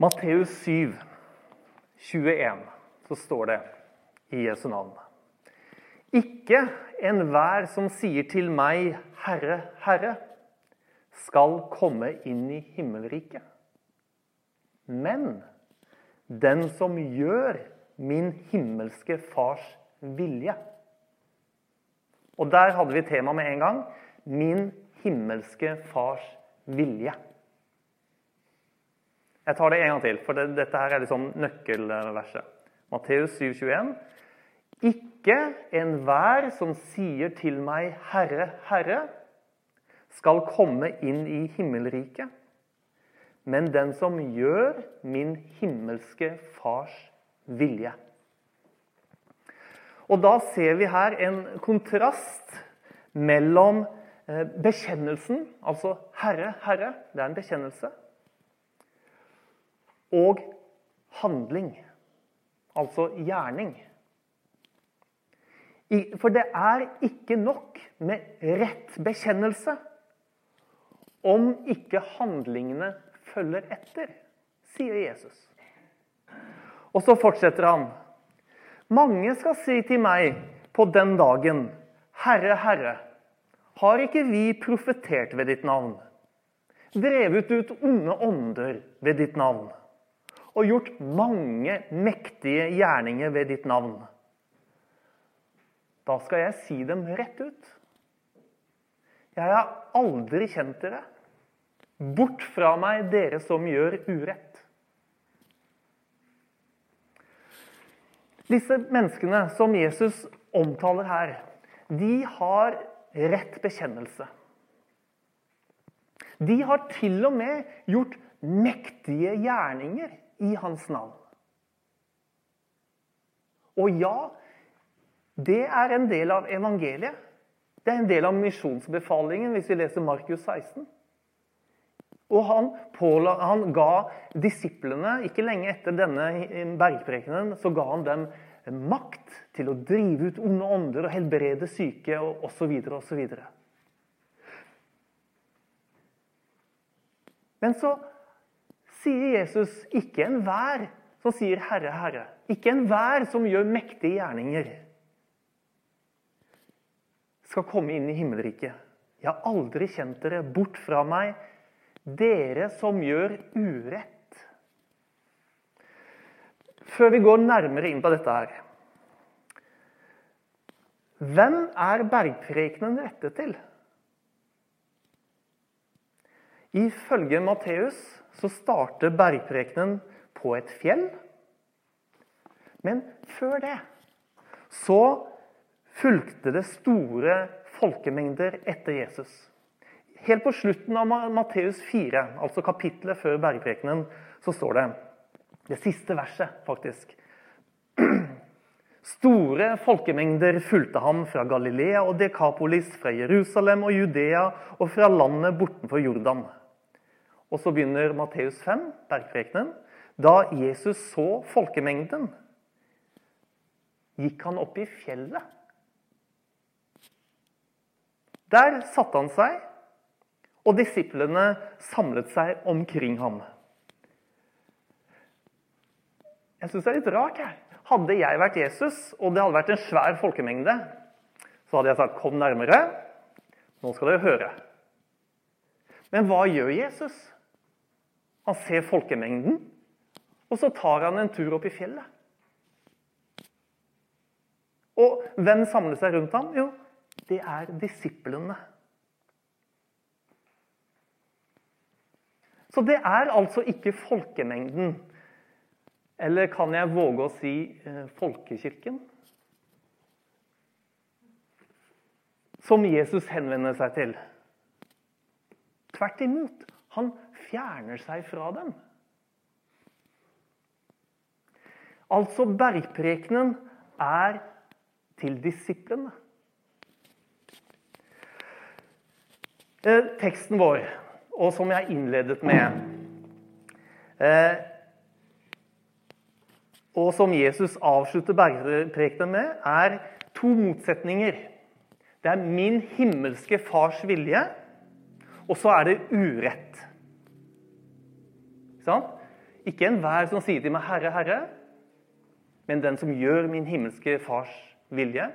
Matteus 7, 21, så står det i Jesu navn. Ikke enhver som sier til meg, Herre, Herre, skal komme inn i himmelriket. Men den som gjør min himmelske Fars vilje. Og der hadde vi tema med en gang. Min himmelske Fars vilje. Jeg tar det en gang til, for det, dette her er liksom nøkkelverset. Matteus 7, 21. Ikke enhver som sier til meg, Herre, Herre, skal komme inn i himmelriket, men den som gjør min himmelske Fars vilje. Og da ser vi her en kontrast mellom eh, bekjennelsen, altså 'Herre, Herre', det er en bekjennelse, og handling, altså gjerning. For det er ikke nok med rett bekjennelse om ikke handlingene følger etter, sier Jesus. Og så fortsetter han. Mange skal si til meg på den dagen, Herre, Herre, har ikke vi profetert ved ditt navn? Drevet ut onde ånder ved ditt navn? Og gjort mange mektige gjerninger ved ditt navn? Da skal jeg si dem rett ut. Jeg har aldri kjent dere. Bort fra meg, dere som gjør urett. Disse menneskene som Jesus omtaler her, de har rett bekjennelse. De har til og med gjort mektige gjerninger i hans navn. Og ja, det er en del av evangeliet. Det er en del av misjonsbefalingen hvis vi leser Markus 16. Og han, påla, han, ga disiplene, ikke lenge etter denne bergprekenen, så ga han dem makt til å drive ut onde ånder og helbrede syke og osv. osv. Men så sier Jesus ikke enhver som sier 'Herre, Herre'. Ikke enhver som gjør mektige gjerninger skal komme inn i himmelriket. Jeg har aldri kjent dere bort fra meg, dere som gjør urett. Før vi går nærmere inn på dette her Hvem er bergprekenen rettet til? Ifølge Matteus så starter bergprekenen på et fjell. Men før det så fulgte det store folkemengder etter Jesus. Helt på slutten av Matteus 4, altså kapittelet før bergprekenen, så står det det siste verset, faktisk. Store folkemengder fulgte ham fra Galilea og Dekapolis, fra Jerusalem og Judea og fra landet bortenfor Jordan. Og så begynner Matteus 5, bergprekenen. Da Jesus så folkemengden, gikk han opp i fjellet der satte han seg, og disiplene samlet seg omkring ham. Jeg syns det er litt rart. Jeg. Hadde jeg vært Jesus, og det hadde vært en svær folkemengde, så hadde jeg sagt 'kom nærmere'. Nå skal dere høre. Men hva gjør Jesus? Han ser folkemengden, og så tar han en tur opp i fjellet. Og hvem samler seg rundt ham? Jo, det er disiplene. Så det er altså ikke folkemengden. Eller kan jeg våge å si eh, folkekirken? Som Jesus henvender seg til. Tvert imot. Han fjerner seg fra dem. Altså, bergprekenen er til disiplene. Eh, teksten vår, og som jeg innledet med eh, Og som Jesus avslutter bergprekenen med, er to motsetninger. Det er min himmelske fars vilje, og så er det urett. Sånn? Ikke enhver som sier til meg 'Herre, Herre', men den som gjør min himmelske Fars vilje.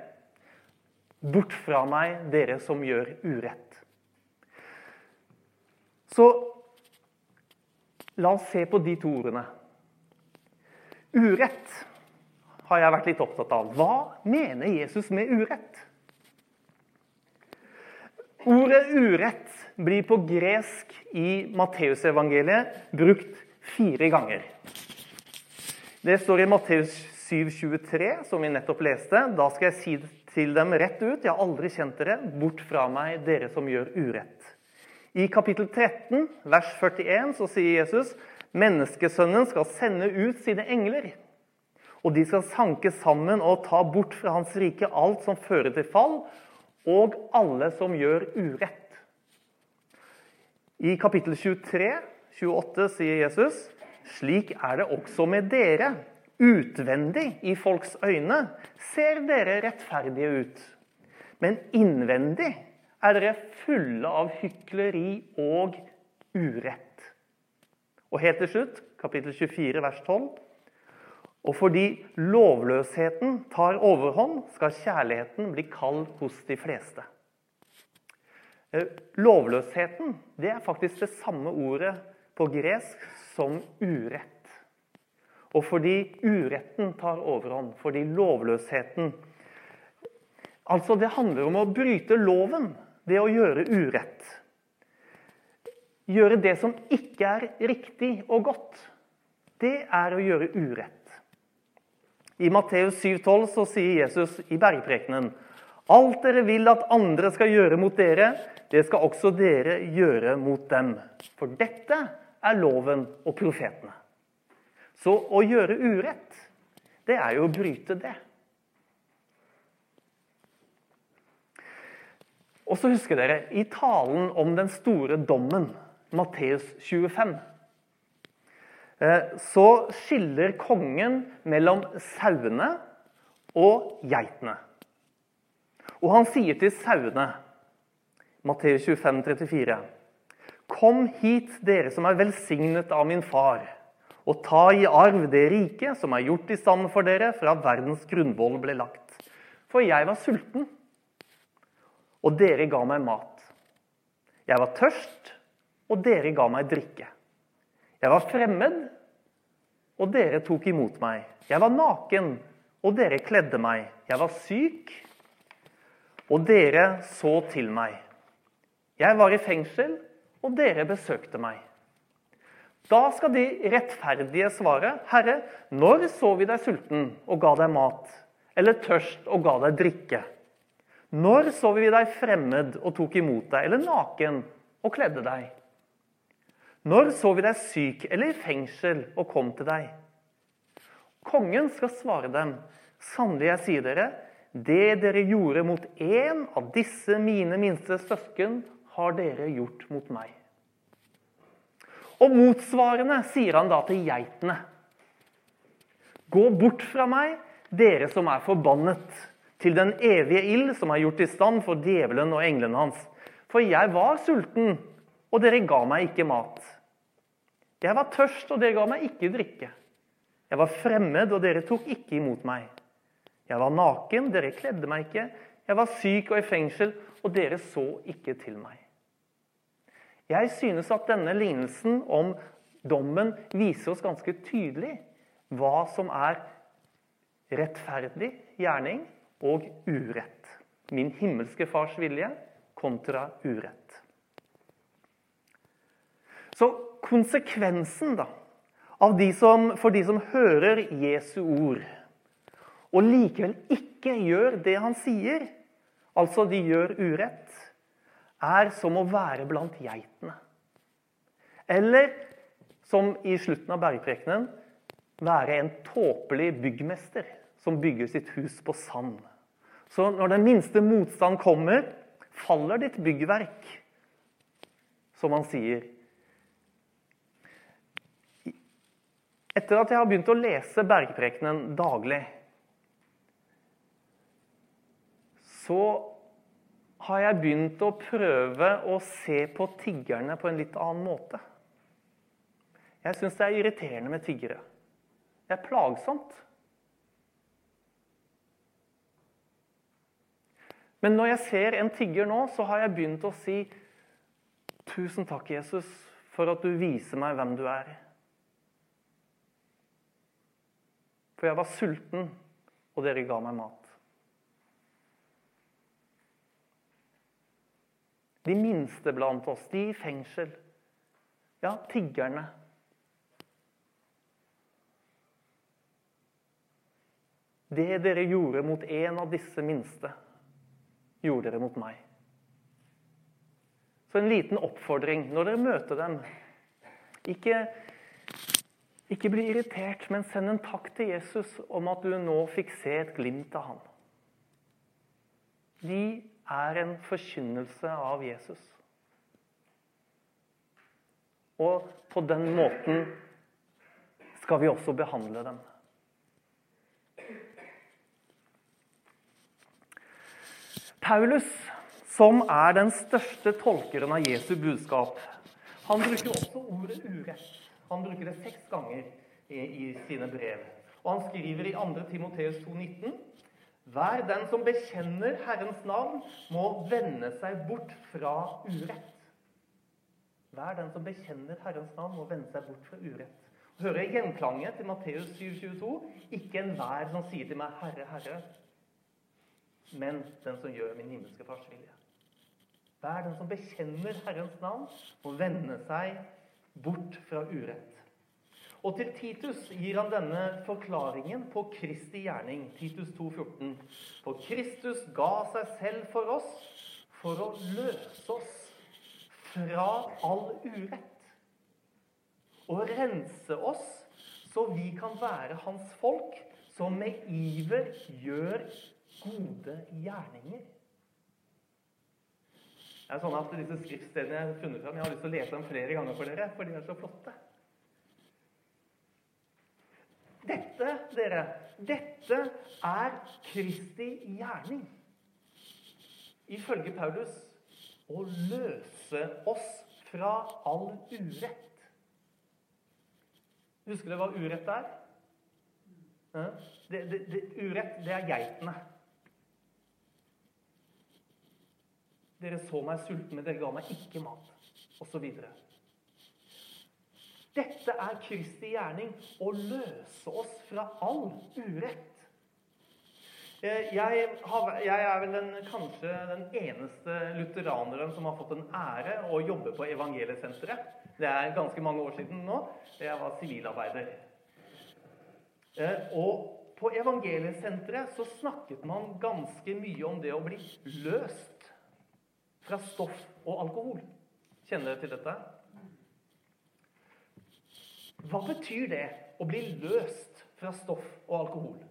Bort fra meg, dere som gjør urett. Så la oss se på de to ordene. Urett har jeg vært litt opptatt av. Hva mener Jesus med urett? Ordet urett blir på gresk i Matteusevangeliet brukt fire ganger. Det står i Matteus 7,23, som vi nettopp leste. Da skal jeg si til dem rett ut, jeg har aldri kjent dere, bort fra meg, dere som gjør urett. I kapittel 13, vers 41, så sier Jesus menneskesønnen skal sende ut sine engler. Og de skal sanke sammen og ta bort fra hans rike alt som fører til fall, og alle som gjør urett. I kapittel 23, 28 sier Jesus slik er det også med dere. Utvendig i folks øyne ser dere rettferdige ut. Men innvendig er dere fulle av hykleri og urett. Og helt til slutt, kapittel 24, vers 12. Og fordi lovløsheten tar overhånd, skal kjærligheten bli kald hos de fleste. Eh, lovløsheten det er faktisk det samme ordet på gresk som urett. Og fordi uretten tar overhånd, fordi lovløsheten Altså, det handler om å bryte loven, det å gjøre urett. Gjøre det som ikke er riktig og godt. Det er å gjøre urett. I Matteus 7,12 så sier Jesus i bergprekenen Alt dere vil at andre skal gjøre mot dere, det skal også dere gjøre mot dem. For dette er loven og profetene. Så å gjøre urett, det er jo å bryte det. Og så husker dere, i talen om den store dommen, Matteus 25, eh, så skiller kongen mellom sauene og geitene. Og han sier til sauene, Matteus 25, 34, Kom hit, dere som er velsignet av min far, og ta i arv det riket som er gjort i stand for dere fra verdens grunnvoll ble lagt. For jeg var sulten, og dere ga meg mat. Jeg var tørst, og dere ga meg drikke. Jeg var fremmed, og dere tok imot meg. Jeg var naken, og dere kledde meg. Jeg var syk, og dere så til meg. Jeg var i fengsel, og dere besøkte meg. Da skal de rettferdige svare, Herre, når så vi deg sulten og ga deg mat, eller tørst og ga deg drikke? Når så vi deg fremmed og tok imot deg, eller naken og kledde deg? Når så vi deg syk eller i fengsel og kom til deg? Kongen skal svare dem, sannelig jeg sier dere, det dere gjorde mot én av disse mine minste søsken, har dere gjort mot meg. Og motsvarende sier han da til geitene. Gå bort fra meg, dere som er forbannet, til den evige ild som er gjort i stand for djevelen og englene hans. For jeg var sulten, og dere ga meg ikke mat. Jeg var tørst, og dere ga meg ikke drikke. Jeg var fremmed, og dere tok ikke imot meg. Jeg var naken, dere kledde meg ikke. Jeg var syk og i fengsel, og dere så ikke til meg. Jeg synes at denne lignelsen om dommen viser oss ganske tydelig hva som er rettferdig gjerning og urett. Min himmelske fars vilje kontra urett. Så konsekvensen da, de som, for de som hører Jesu ord og likevel ikke gjør det han sier, altså de gjør urett, er som å være blant geitene. Eller som i slutten av bergprekenen være en tåpelig byggmester som bygger sitt hus på sand. Så når den minste motstand kommer, faller ditt byggverk, som han sier. Etter at jeg har begynt å lese bergprekenen daglig, så har jeg begynt å prøve å se på tiggerne på en litt annen måte. Jeg syns det er irriterende med tiggere. Det er plagsomt. Men når jeg ser en tigger nå, så har jeg begynt å si Tusen takk, Jesus, for at du viser meg hvem du er. For jeg var sulten, og dere ga meg mat. De minste blant oss, de i fengsel. Ja, tiggerne. Det dere gjorde mot en av disse minste, gjorde dere mot meg. Så en liten oppfordring når dere møter dem. Ikke, ikke bli irritert, men send en takk til Jesus om at du nå fikk se et glimt av ham. De er en forkynnelse av Jesus. Og på den måten skal vi også behandle dem. Paulus, som er den største tolkeren av Jesu budskap, han bruker også ordet urett. Han bruker det seks ganger i, sine brev. Og han skriver i 2. Timoteus 2,19.: Hver den som bekjenner Herrens navn, må vende seg bort fra urett. Hver den som bekjenner Herrens navn, må vende seg bort fra urett. Hører gjenklanget til Matteus 7,22.: Ikke enhver som sier til meg, Herre, Herre, men den som gjør min himmelske fars vilje. Hver den som bekjenner Herrens navn, må vende seg bort fra urett. Og til Titus gir han denne forklaringen på Kristi gjerning. Titus 2,14. For Kristus ga seg selv for oss for å løse oss fra all urett. Og rense oss så vi kan være hans folk, som med iver gjør gode gjerninger. Det er sånn at Disse skriftstedene jeg har funnet fram, jeg har lyst til å lese dem flere ganger for dere, for de er så flotte. Dette, dere, dette er Kristi gjerning. Ifølge Paulus å løse oss fra all urett. Husker dere hva urett er? Det, det, det, urett, det er geitene. Dere så meg sulten, men dere ga meg ikke mat. Osv. Dette er Kristi gjerning å løse oss fra all urett. Jeg, har, jeg er vel den, kanskje den eneste lutheraneren som har fått en ære å jobbe på Evangeliesenteret. Det er ganske mange år siden nå. Jeg var sivilarbeider. Og på Evangeliesenteret så snakket man ganske mye om det å bli løst fra stoff og alkohol. Kjenner dere til dette? Hva betyr det å bli løst fra stoff og alkohol?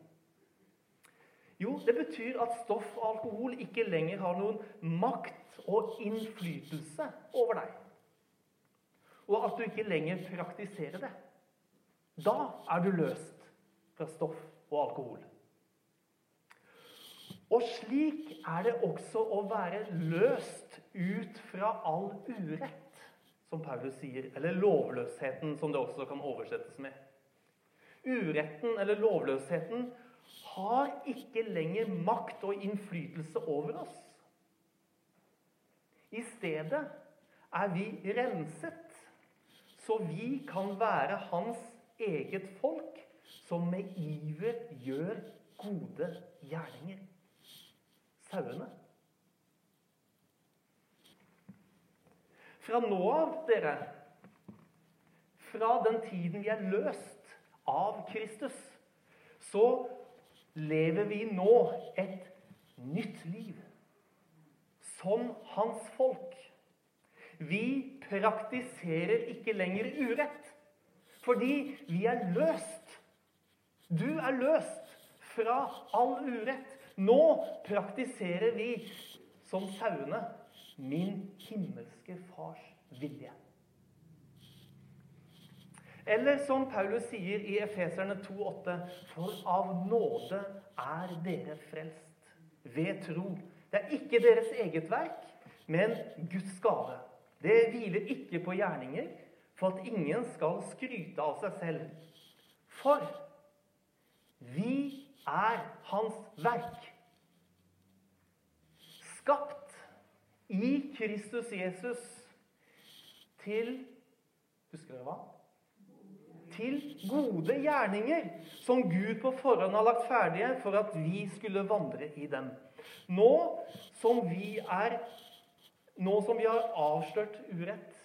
Jo, det betyr at stoff og alkohol ikke lenger har noen makt og innflytelse over deg. Og at du ikke lenger praktiserer det. Da er du løst fra stoff og alkohol. Og slik er det også å være løst ut fra all urett, som Paulus sier. Eller lovløsheten, som det også kan oversettes med. Uretten eller lovløsheten har ikke lenger makt og innflytelse over oss. I stedet er vi renset, så vi kan være hans eget folk, som med iver gjør gode gjerninger sauene. Fra nå av, dere, fra den tiden vi er løst av Kristus, så lever vi nå et nytt liv. Som hans folk. Vi praktiserer ikke lenger urett. Fordi vi er løst. Du er løst fra all urett. Nå praktiserer vi som sauene min himmelske fars vilje. Eller som Paulus sier i Efeserne 2,8.: For av nåde er dere frelst ved tro. Det er ikke deres eget verk, men Guds gave. Det hviler ikke på gjerninger, for at ingen skal skryte av seg selv. For vi er hans verk. Skapt i Kristus Jesus til Husker dere hva? Til gode gjerninger som Gud på forhånd har lagt ferdige for at vi skulle vandre i dem. Nå som vi er Nå som vi har avslørt urett,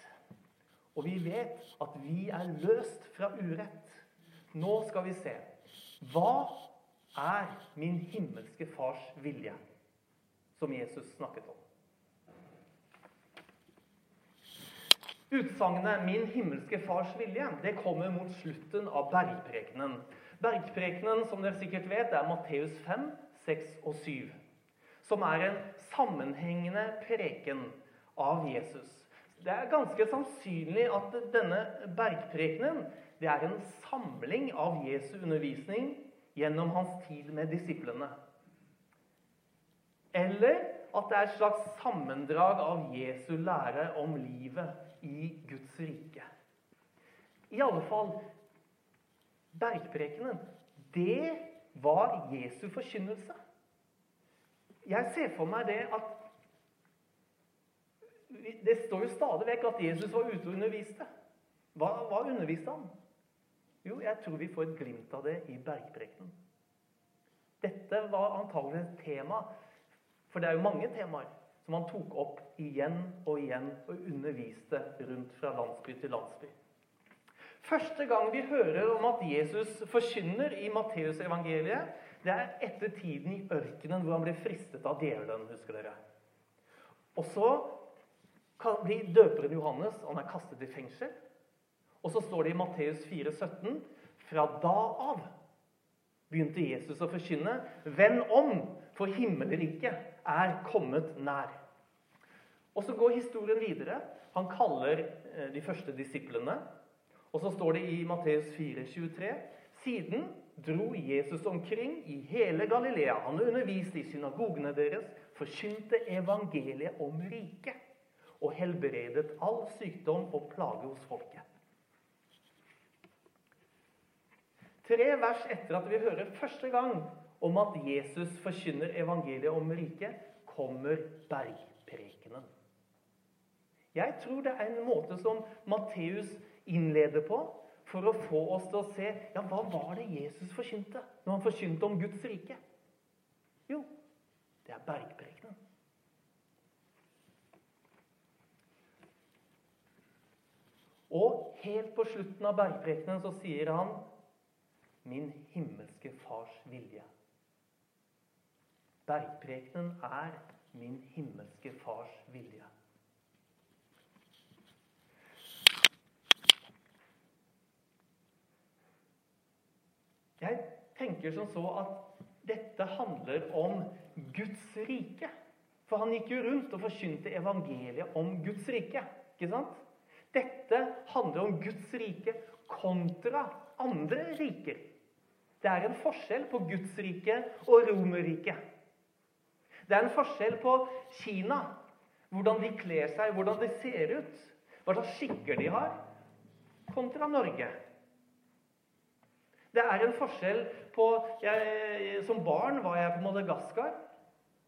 og vi vet at vi er løst fra urett, nå skal vi se hva er min himmelske fars vilje, som Jesus snakket om. Utsagnet 'Min himmelske fars vilje' det kommer mot slutten av bergprekenen. Bergprekenen, som dere sikkert vet, er Matteus 5, 6 og 7 som er en sammenhengende preken av Jesus. Det er ganske sannsynlig at denne bergprekenen det er en samling av Jesu undervisning gjennom hans tid med disiplene. Eller at det er et slags sammendrag av Jesu lære om livet i Guds rike. I alle fall Bergprekenen, det var Jesu forkynnelse. Jeg ser for meg det at Det står jo stadig vekk at Jesus var ute og underviste. Hva, hva underviste han? Jo, jeg tror vi får et glimt av det i bergprekenen. Dette var antagelig et tema, for det er jo mange temaer som han tok opp igjen og igjen og underviste rundt fra landsby til landsby. Første gang vi hører om at Jesus forkynner i Matteusevangeliet, det er etter tiden i ørkenen hvor han ble fristet av djevelen. husker dere. Og så blir døperen Johannes han er kastet i fengsel. Og så står det i Matteus 4, 17, Fra da av begynte Jesus å forkynne. Venn om, for himmelriket er kommet nær. Og så går historien videre. Han kaller eh, de første disiplene. Og så står det i Matteus 4, 23, Siden dro Jesus omkring i hele Galilea. Han underviste i synagogene deres, forkynte evangeliet om riket og helbredet all sykdom og plage hos folket. Tre vers etter at vi hører første gang om at Jesus forkynner evangeliet om riket, kommer bergprekenen. Jeg tror det er en måte som Matteus innleder på for å få oss til å se ja, hva var det Jesus forkynte når han forkynte om Guds rike. Jo, det er bergprekenen. Og helt på slutten av bergprekenen så sier han min himmelske fars vilje. Bergprekenen er min himmelske fars vilje. Jeg tenker som så at dette handler om Guds rike. For han gikk jo rundt og forkynte evangeliet om Guds rike. ikke sant? Dette handler om Guds rike kontra andre riker. Det er en forskjell på Guds rike og Romerriket. Det er en forskjell på Kina, hvordan de kler seg, hvordan de ser ut, hva slags skikker de har, kontra Norge. Det er en forskjell på jeg, Som barn var jeg på Madagaskar.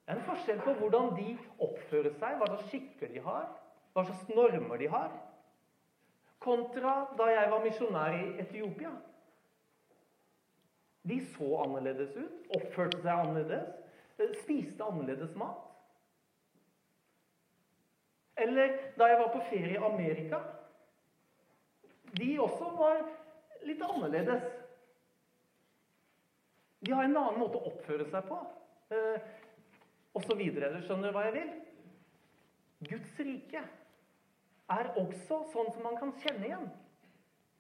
Det er en forskjell på hvordan de oppfører seg, hva slags skikker de har, hva slags normer de har, kontra da jeg var misjonær i Etiopia. De så annerledes ut, oppførte seg annerledes, spiste annerledes mat. Eller da jeg var på ferie i Amerika. De også var litt annerledes. De har en annen måte å oppføre seg på. Eh, og så videre. Skjønner du hva jeg vil? Guds rike er også sånn som man kan kjenne igjen.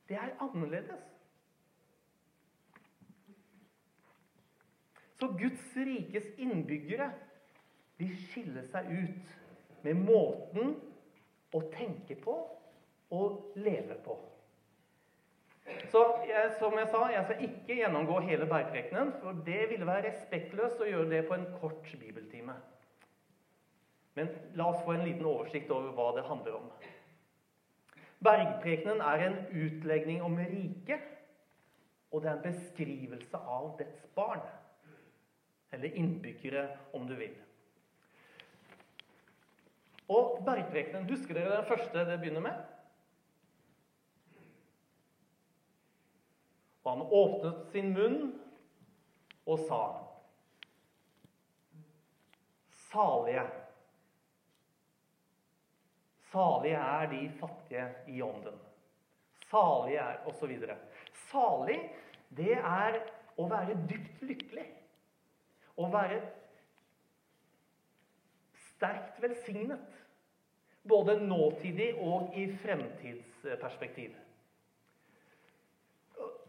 Det er annerledes. Så Guds rikes innbyggere de skiller seg ut med måten å tenke på og leve på. Så jeg, som jeg sa, jeg skal ikke gjennomgå hele bergprekenen, for det ville være respektløst å gjøre det på en kort bibeltime. Men la oss få en liten oversikt over hva det handler om. Bergprekenen er en utlegning om riket, og det er en beskrivelse av dets barn. Eller innbyggere, om du vil. Og bergprekenen, husker dere den første det begynner med? Og han åpnet sin munn og sa Salige. Salige er de fattige i ånden. Salige er Og så videre. Salig, det er å være dypt lykkelig. Å være sterkt velsignet. Både nåtidig og i fremtidsperspektiv.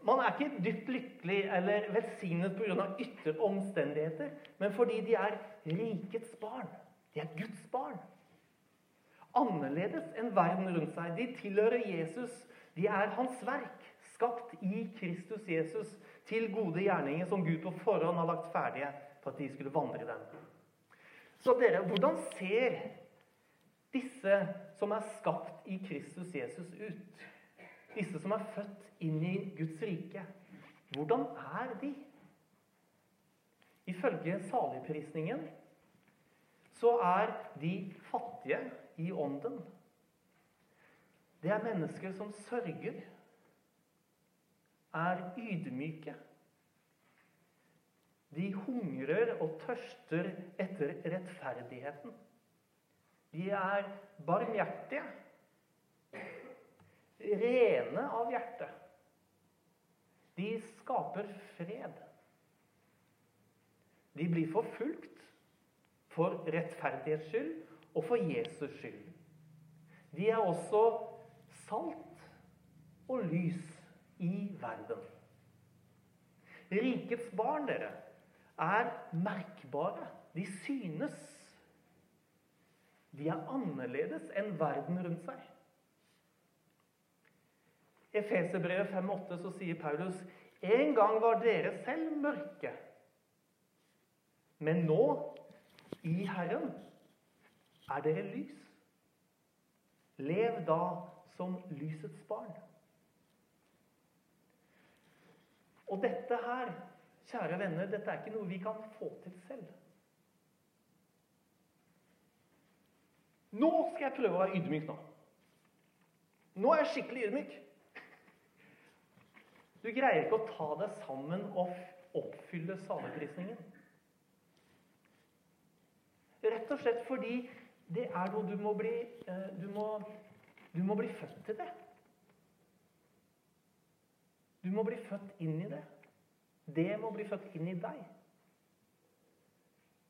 Man er ikke dypt lykkelig eller velsignet pga. ytre omstendigheter, men fordi de er rikets barn. De er Guds barn. Annerledes enn verden rundt seg. De tilhører Jesus. De er hans verk, skapt i Kristus Jesus til gode gjerninger som Gud på forhånd har lagt ferdige for at de skulle vandre i dem. Så dere, hvordan ser disse som er skapt i Kristus Jesus, ut? Disse som er født inn i Guds rike. Hvordan er de? Ifølge saligprisningen så er de fattige i ånden. Det er mennesker som sørger, er ydmyke. De hungrer og tørster etter rettferdigheten. De er barmhjertige rene av hjerte. De skaper fred. De blir forfulgt for rettferdighets skyld og for Jesus skyld. De er også salt og lys i verden. Rikets barn, dere, er merkbare. De synes. De er annerledes enn verden rundt seg. Efeserbrevet 5,8 så sier Paulus en gang var dere selv mørke, men nå, i Herren, er dere lys. Lev da som lysets barn. Og dette her, kjære venner, dette er ikke noe vi kan få til selv. Nå skal jeg prøve å være ydmyk nå. Nå er jeg skikkelig ydmyk. Du greier ikke å ta deg sammen og oppfylle saligprisningen. Rett og slett fordi det er noe du må bli eh, Du må, du må bli født til det. Du må bli født inn i det. Det må bli født inn i deg.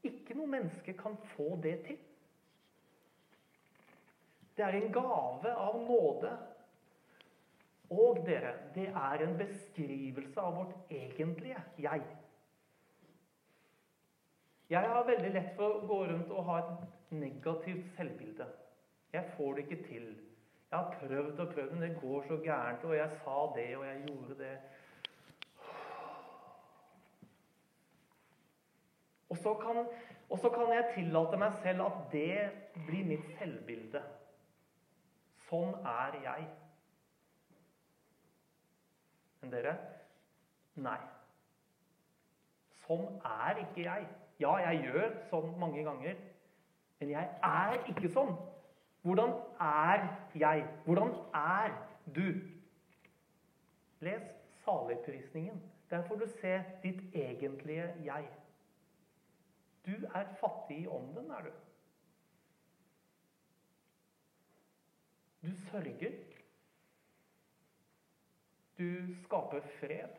Ikke noe menneske kan få det til. Det er en gave av nåde og dere, det er en beskrivelse av vårt egentlige jeg. Jeg har veldig lett for å gå rundt og ha et negativt selvbilde. Jeg får det ikke til. Jeg har prøvd og prøvd, men det går så gærent. Og jeg sa det, og jeg gjorde det. Og så kan, og så kan jeg tillate meg selv at det blir mitt selvbilde. Sånn er jeg. Men dere nei. Sånn er ikke jeg. Ja, jeg gjør sånn mange ganger, men jeg er ikke sånn. Hvordan er jeg? Hvordan er du? Les saligprisningen. Der får du se ditt egentlige jeg. Du er fattig i ånden, er du. Du sørger. Du skaper fred.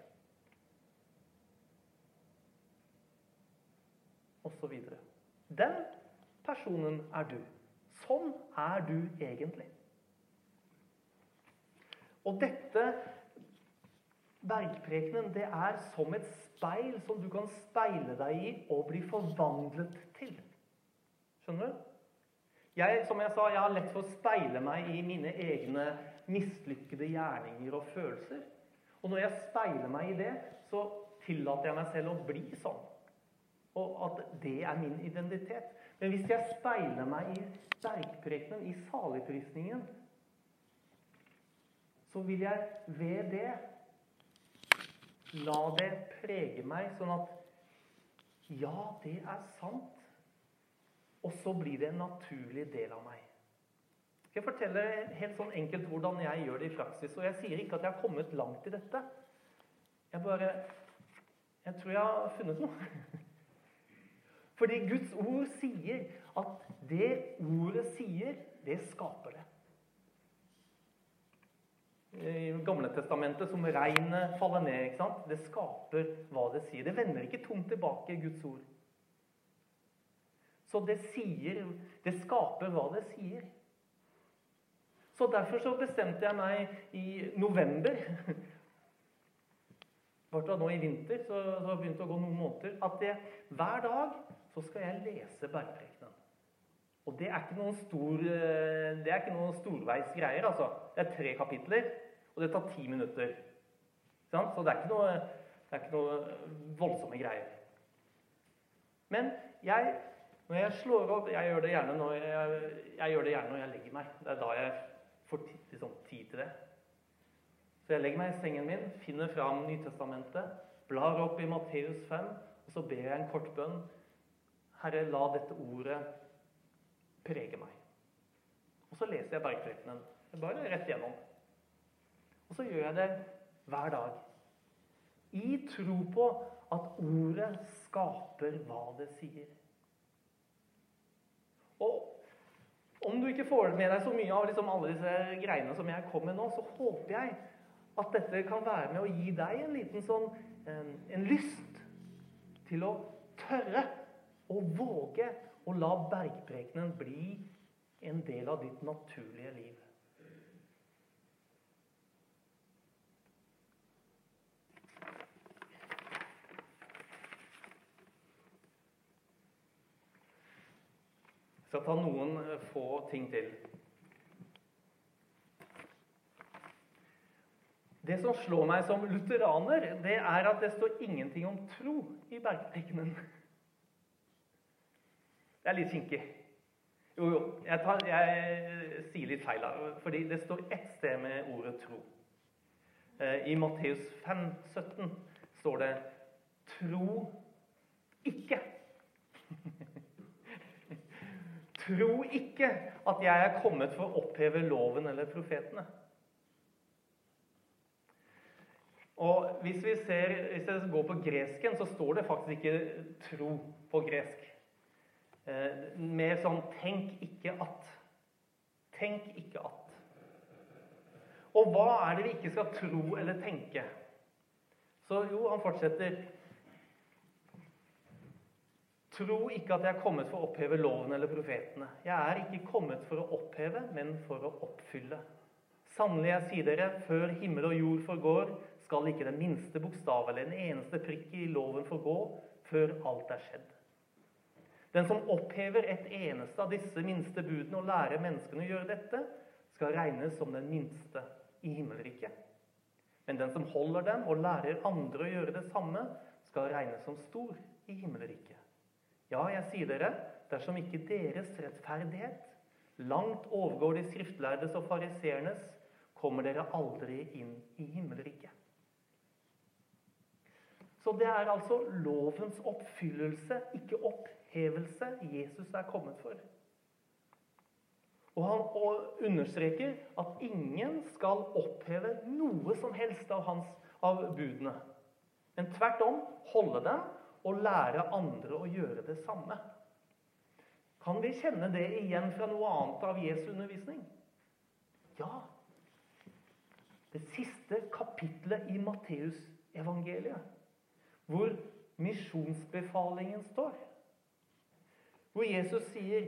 Og så videre. Den personen er du. Sånn er du egentlig. Og dette bergprekenen, det er som et speil som du kan speile deg i og bli forvandlet til. Skjønner du? Jeg, som jeg sa, jeg har lett for å speile meg i mine egne mislykkede gjerninger og følelser. Og når jeg speiler meg i det, så tillater jeg meg selv å bli sånn. Og at det er min identitet. Men hvis jeg speiler meg i sterkprekenen, i saligprisningen, så vil jeg ved det la det prege meg, sånn at ja, det er sant. Og så blir det en naturlig del av meg. Skal jeg fortelle helt sånn enkelt hvordan jeg gjør det i praksis? Og jeg sier ikke at jeg har kommet langt i dette. Jeg bare Jeg tror jeg har funnet noe. Fordi Guds ord sier at det ordet sier, det skaper det. I Gamle testamentet som regnet faller ned. ikke sant? Det skaper hva det sier. Det vender ikke tomt tilbake, Guds ord. Så det sier Det skaper hva det sier. Så derfor så bestemte jeg meg i november Ble nå i vinter, så, så har det begynt å gå noen måneder, at jeg, hver dag så skal jeg lese bergprekenen. Og det er ikke noen stor, eh, det er ikke noen storveis greier, altså. Det er tre kapitler, og det tar ti minutter. Så det er noe, det er ikke noe voldsomme greier. Men jeg, når jeg slår opp Jeg gjør det gjerne når jeg, jeg, gjør det gjerne når jeg legger meg. Det er da jeg får liksom, tid til det. Så jeg legger meg i sengen min, finner fram Nytestamentet, blar opp i Matteus 5, og så ber jeg en kort bønn. Herre, la dette ordet prege meg. Og så leser jeg bergprekenen. Bare rett gjennom. Og så gjør jeg det hver dag. I tro på at ordet skaper hva det sier. Og om du ikke får med deg så mye av liksom alle disse greiene som jeg kom med nå, så håper jeg at dette kan være med å gi deg en liten sånn en, en lyst til å tørre å våge å la bergprekenen bli en del av ditt naturlige liv. Jeg skal ta noen få ting til. Det som slår meg som lutheraner, det er at det står ingenting om tro i bergprekenen. Det er litt kinkig. Jo, jo, jeg, tar, jeg sier litt feil her. Fordi det står ett sted med ordet tro. Eh, I Matteus 5, 17 står det 'tro ikke'. tro ikke at jeg er kommet for å oppheve loven eller profetene. Og hvis vi ser, hvis jeg går på gresken, så står det faktisk ikke 'tro' på gresk. Eh, med sånn 'tenk ikke at'. Tenk ikke at. Og hva er det vi ikke skal tro eller tenke? Så jo, han fortsetter. Tro ikke at jeg er kommet for å oppheve loven eller profetene. Jeg er ikke kommet for å oppheve, men for å oppfylle. Sannelig, jeg sier dere, før himmel og jord forgår, skal ikke den minste bokstav eller en eneste prikk i loven forgå før alt er skjedd. Den som opphever et eneste av disse minste budene og lærer menneskene å gjøre dette, skal regnes som den minste i himmelriket. Men den som holder dem og lærer andre å gjøre det samme, skal regnes som stor i himmelriket. Ja, jeg sier dere, dersom ikke deres rettferdighet langt overgår de skriftlærdes og fariseernes, kommer dere aldri inn i himmelriket. Så det er altså lovens oppfyllelse, ikke opphevelse, Jesus er kommet for. Og han understreker at ingen skal oppheve noe som helst av, hans, av budene. Men tvert om holde dem og lære andre å gjøre det samme. Kan vi kjenne det igjen fra noe annet av Jesu undervisning? Ja. Det siste kapitlet i Matteusevangeliet hvor misjonsbefalingen står. Hvor Jesus sier,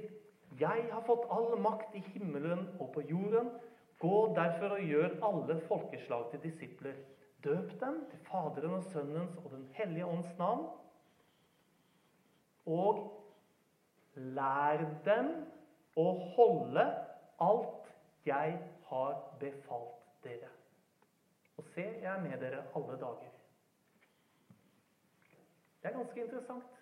'Jeg har fått all makt i himmelen og på jorden.' 'Gå derfor og gjør alle folkeslag til disipler.' 'Døp dem til Faderen og Sønnens og Den hellige ånds navn.' Og lær dem å holde alt jeg har befalt dere. Og se, jeg er med dere alle dager det er ganske interessant.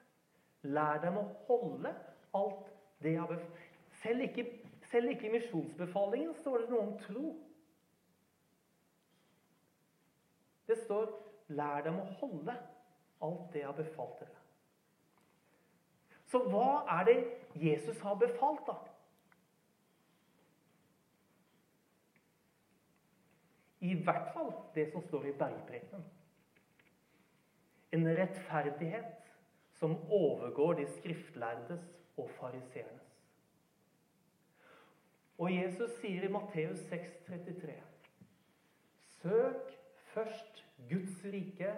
Lær dem å holde alt det jeg har befalt. Selv ikke, selv ikke i misjonsbefalingen står det noe om tro. Det står 'lær dem å holde alt det jeg har befalt dere'. Så hva er det Jesus har befalt, da? I hvert fall det som står i bergprekenen. En rettferdighet som overgår de skriftlærdes og fariseernes. Og Jesus sier i Matteus 6, 33, Søk først Guds rike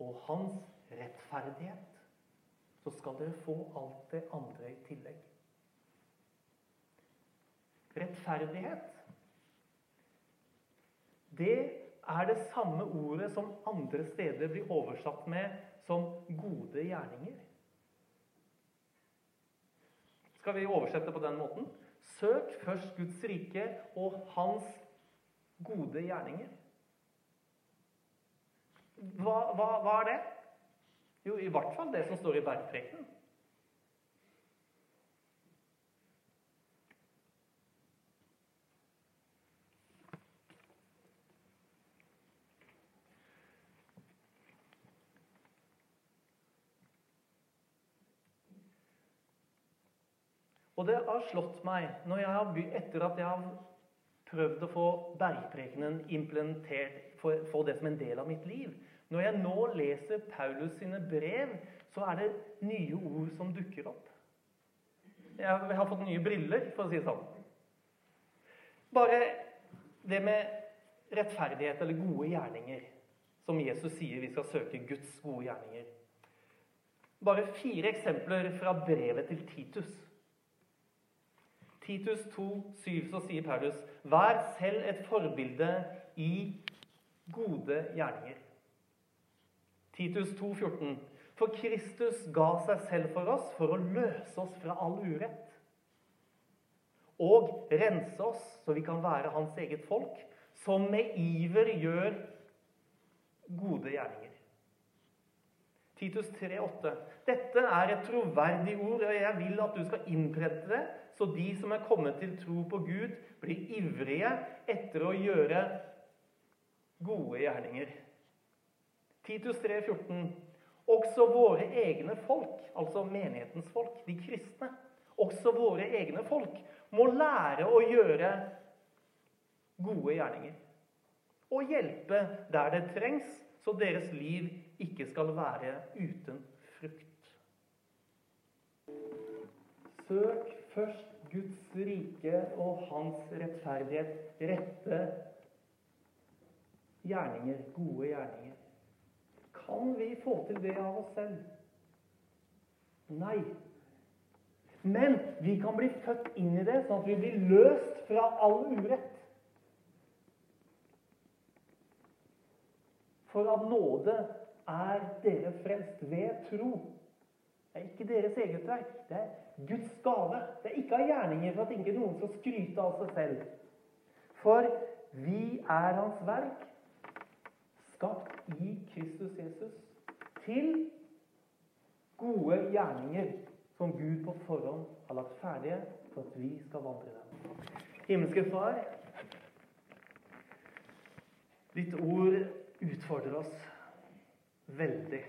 og hans rettferdighet, så skal dere få alt det andre i tillegg. Rettferdighet, det er det samme ordet som andre steder blir oversatt med som gode gjerninger. Skal vi oversette på den måten? Søk først Guds rike og hans gode gjerninger. Hva, hva, hva, er det? Jo, i hvert fall det som står i bergprekenen. Og det har slått meg jeg etter at jeg har prøvd å få bergprekenen implementert, få det som en del av mitt liv. Når jeg nå leser Paulus sine brev, så er det nye ord som dukker opp. Jeg har fått nye briller, for å si det sånn. Bare det med rettferdighet eller gode gjerninger, som Jesus sier vi skal søke Guds gode gjerninger. Bare fire eksempler fra brevet til Titus. Titus 2, 7, så sier Paulus.: Vær selv et forbilde i gode gjerninger. Titus 2, 14. For Kristus ga seg selv for oss for å løse oss fra all urett. Og rense oss så vi kan være hans eget folk, som med iver gjør gode gjerninger. Titus 3, 8. Dette er et troverdig ord, og jeg vil at du skal innprente det så de som er kommet til tro på Gud, blir ivrige etter å gjøre gode gjerninger. Titus 3, 14. Også våre egne folk, altså menighetens folk, de kristne, også våre egne folk, må lære å gjøre gode gjerninger. Og hjelpe der det trengs, så deres liv ikke skal være uten frukt. Søk først Guds rike og hans rettferdighet, rette gjerninger, gode gjerninger. Kan vi få til det av oss selv? Nei. Men vi kan bli født inn i det, sånn at vi blir løst fra all urett. For av nåde er dere frelst ved tro. Det er ikke deres eget verk. Det er Guds gave. Det er ikke av gjerninger for at ikke noen skal skryte av seg selv. For vi er Hans verk, skapt i Kristus Jesus, til gode gjerninger som Gud på forhånd har lagt ferdige for at vi skal vandre dem. Himmelske Far, ditt ord utfordrer oss veldig.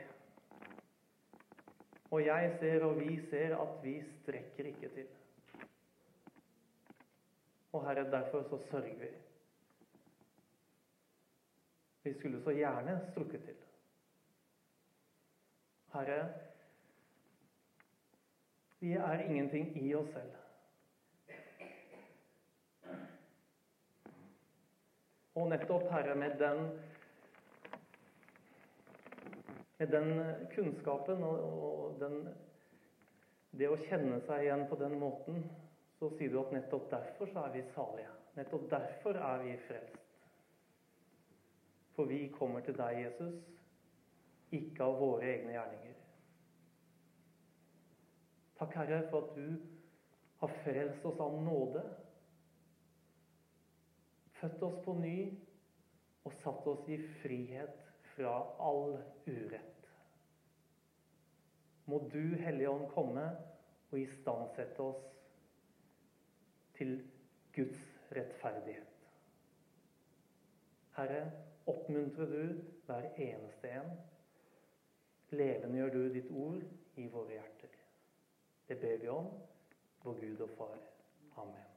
Og jeg ser, og vi ser, at vi strekker ikke til. Og Herre, derfor så sørger vi. Vi skulle så gjerne strukket til. Herre, vi er ingenting i oss selv. Og nettopp, Herre, med den med den kunnskapen og den, det å kjenne seg igjen på den måten, så sier du at nettopp derfor så er vi salige. Nettopp derfor er vi frelst. For vi kommer til deg, Jesus, ikke av våre egne gjerninger. Takk, Herre, for at du har frelst oss av nåde. Født oss på ny og satt oss i frihet fra all urett. Må du, Hellige Ånd, komme og istandsette oss til Guds rettferdighet. Herre, oppmuntrer du hver eneste en. Levendegjør du ditt ord i våre hjerter. Det ber vi om, vår Gud og Far. Amen.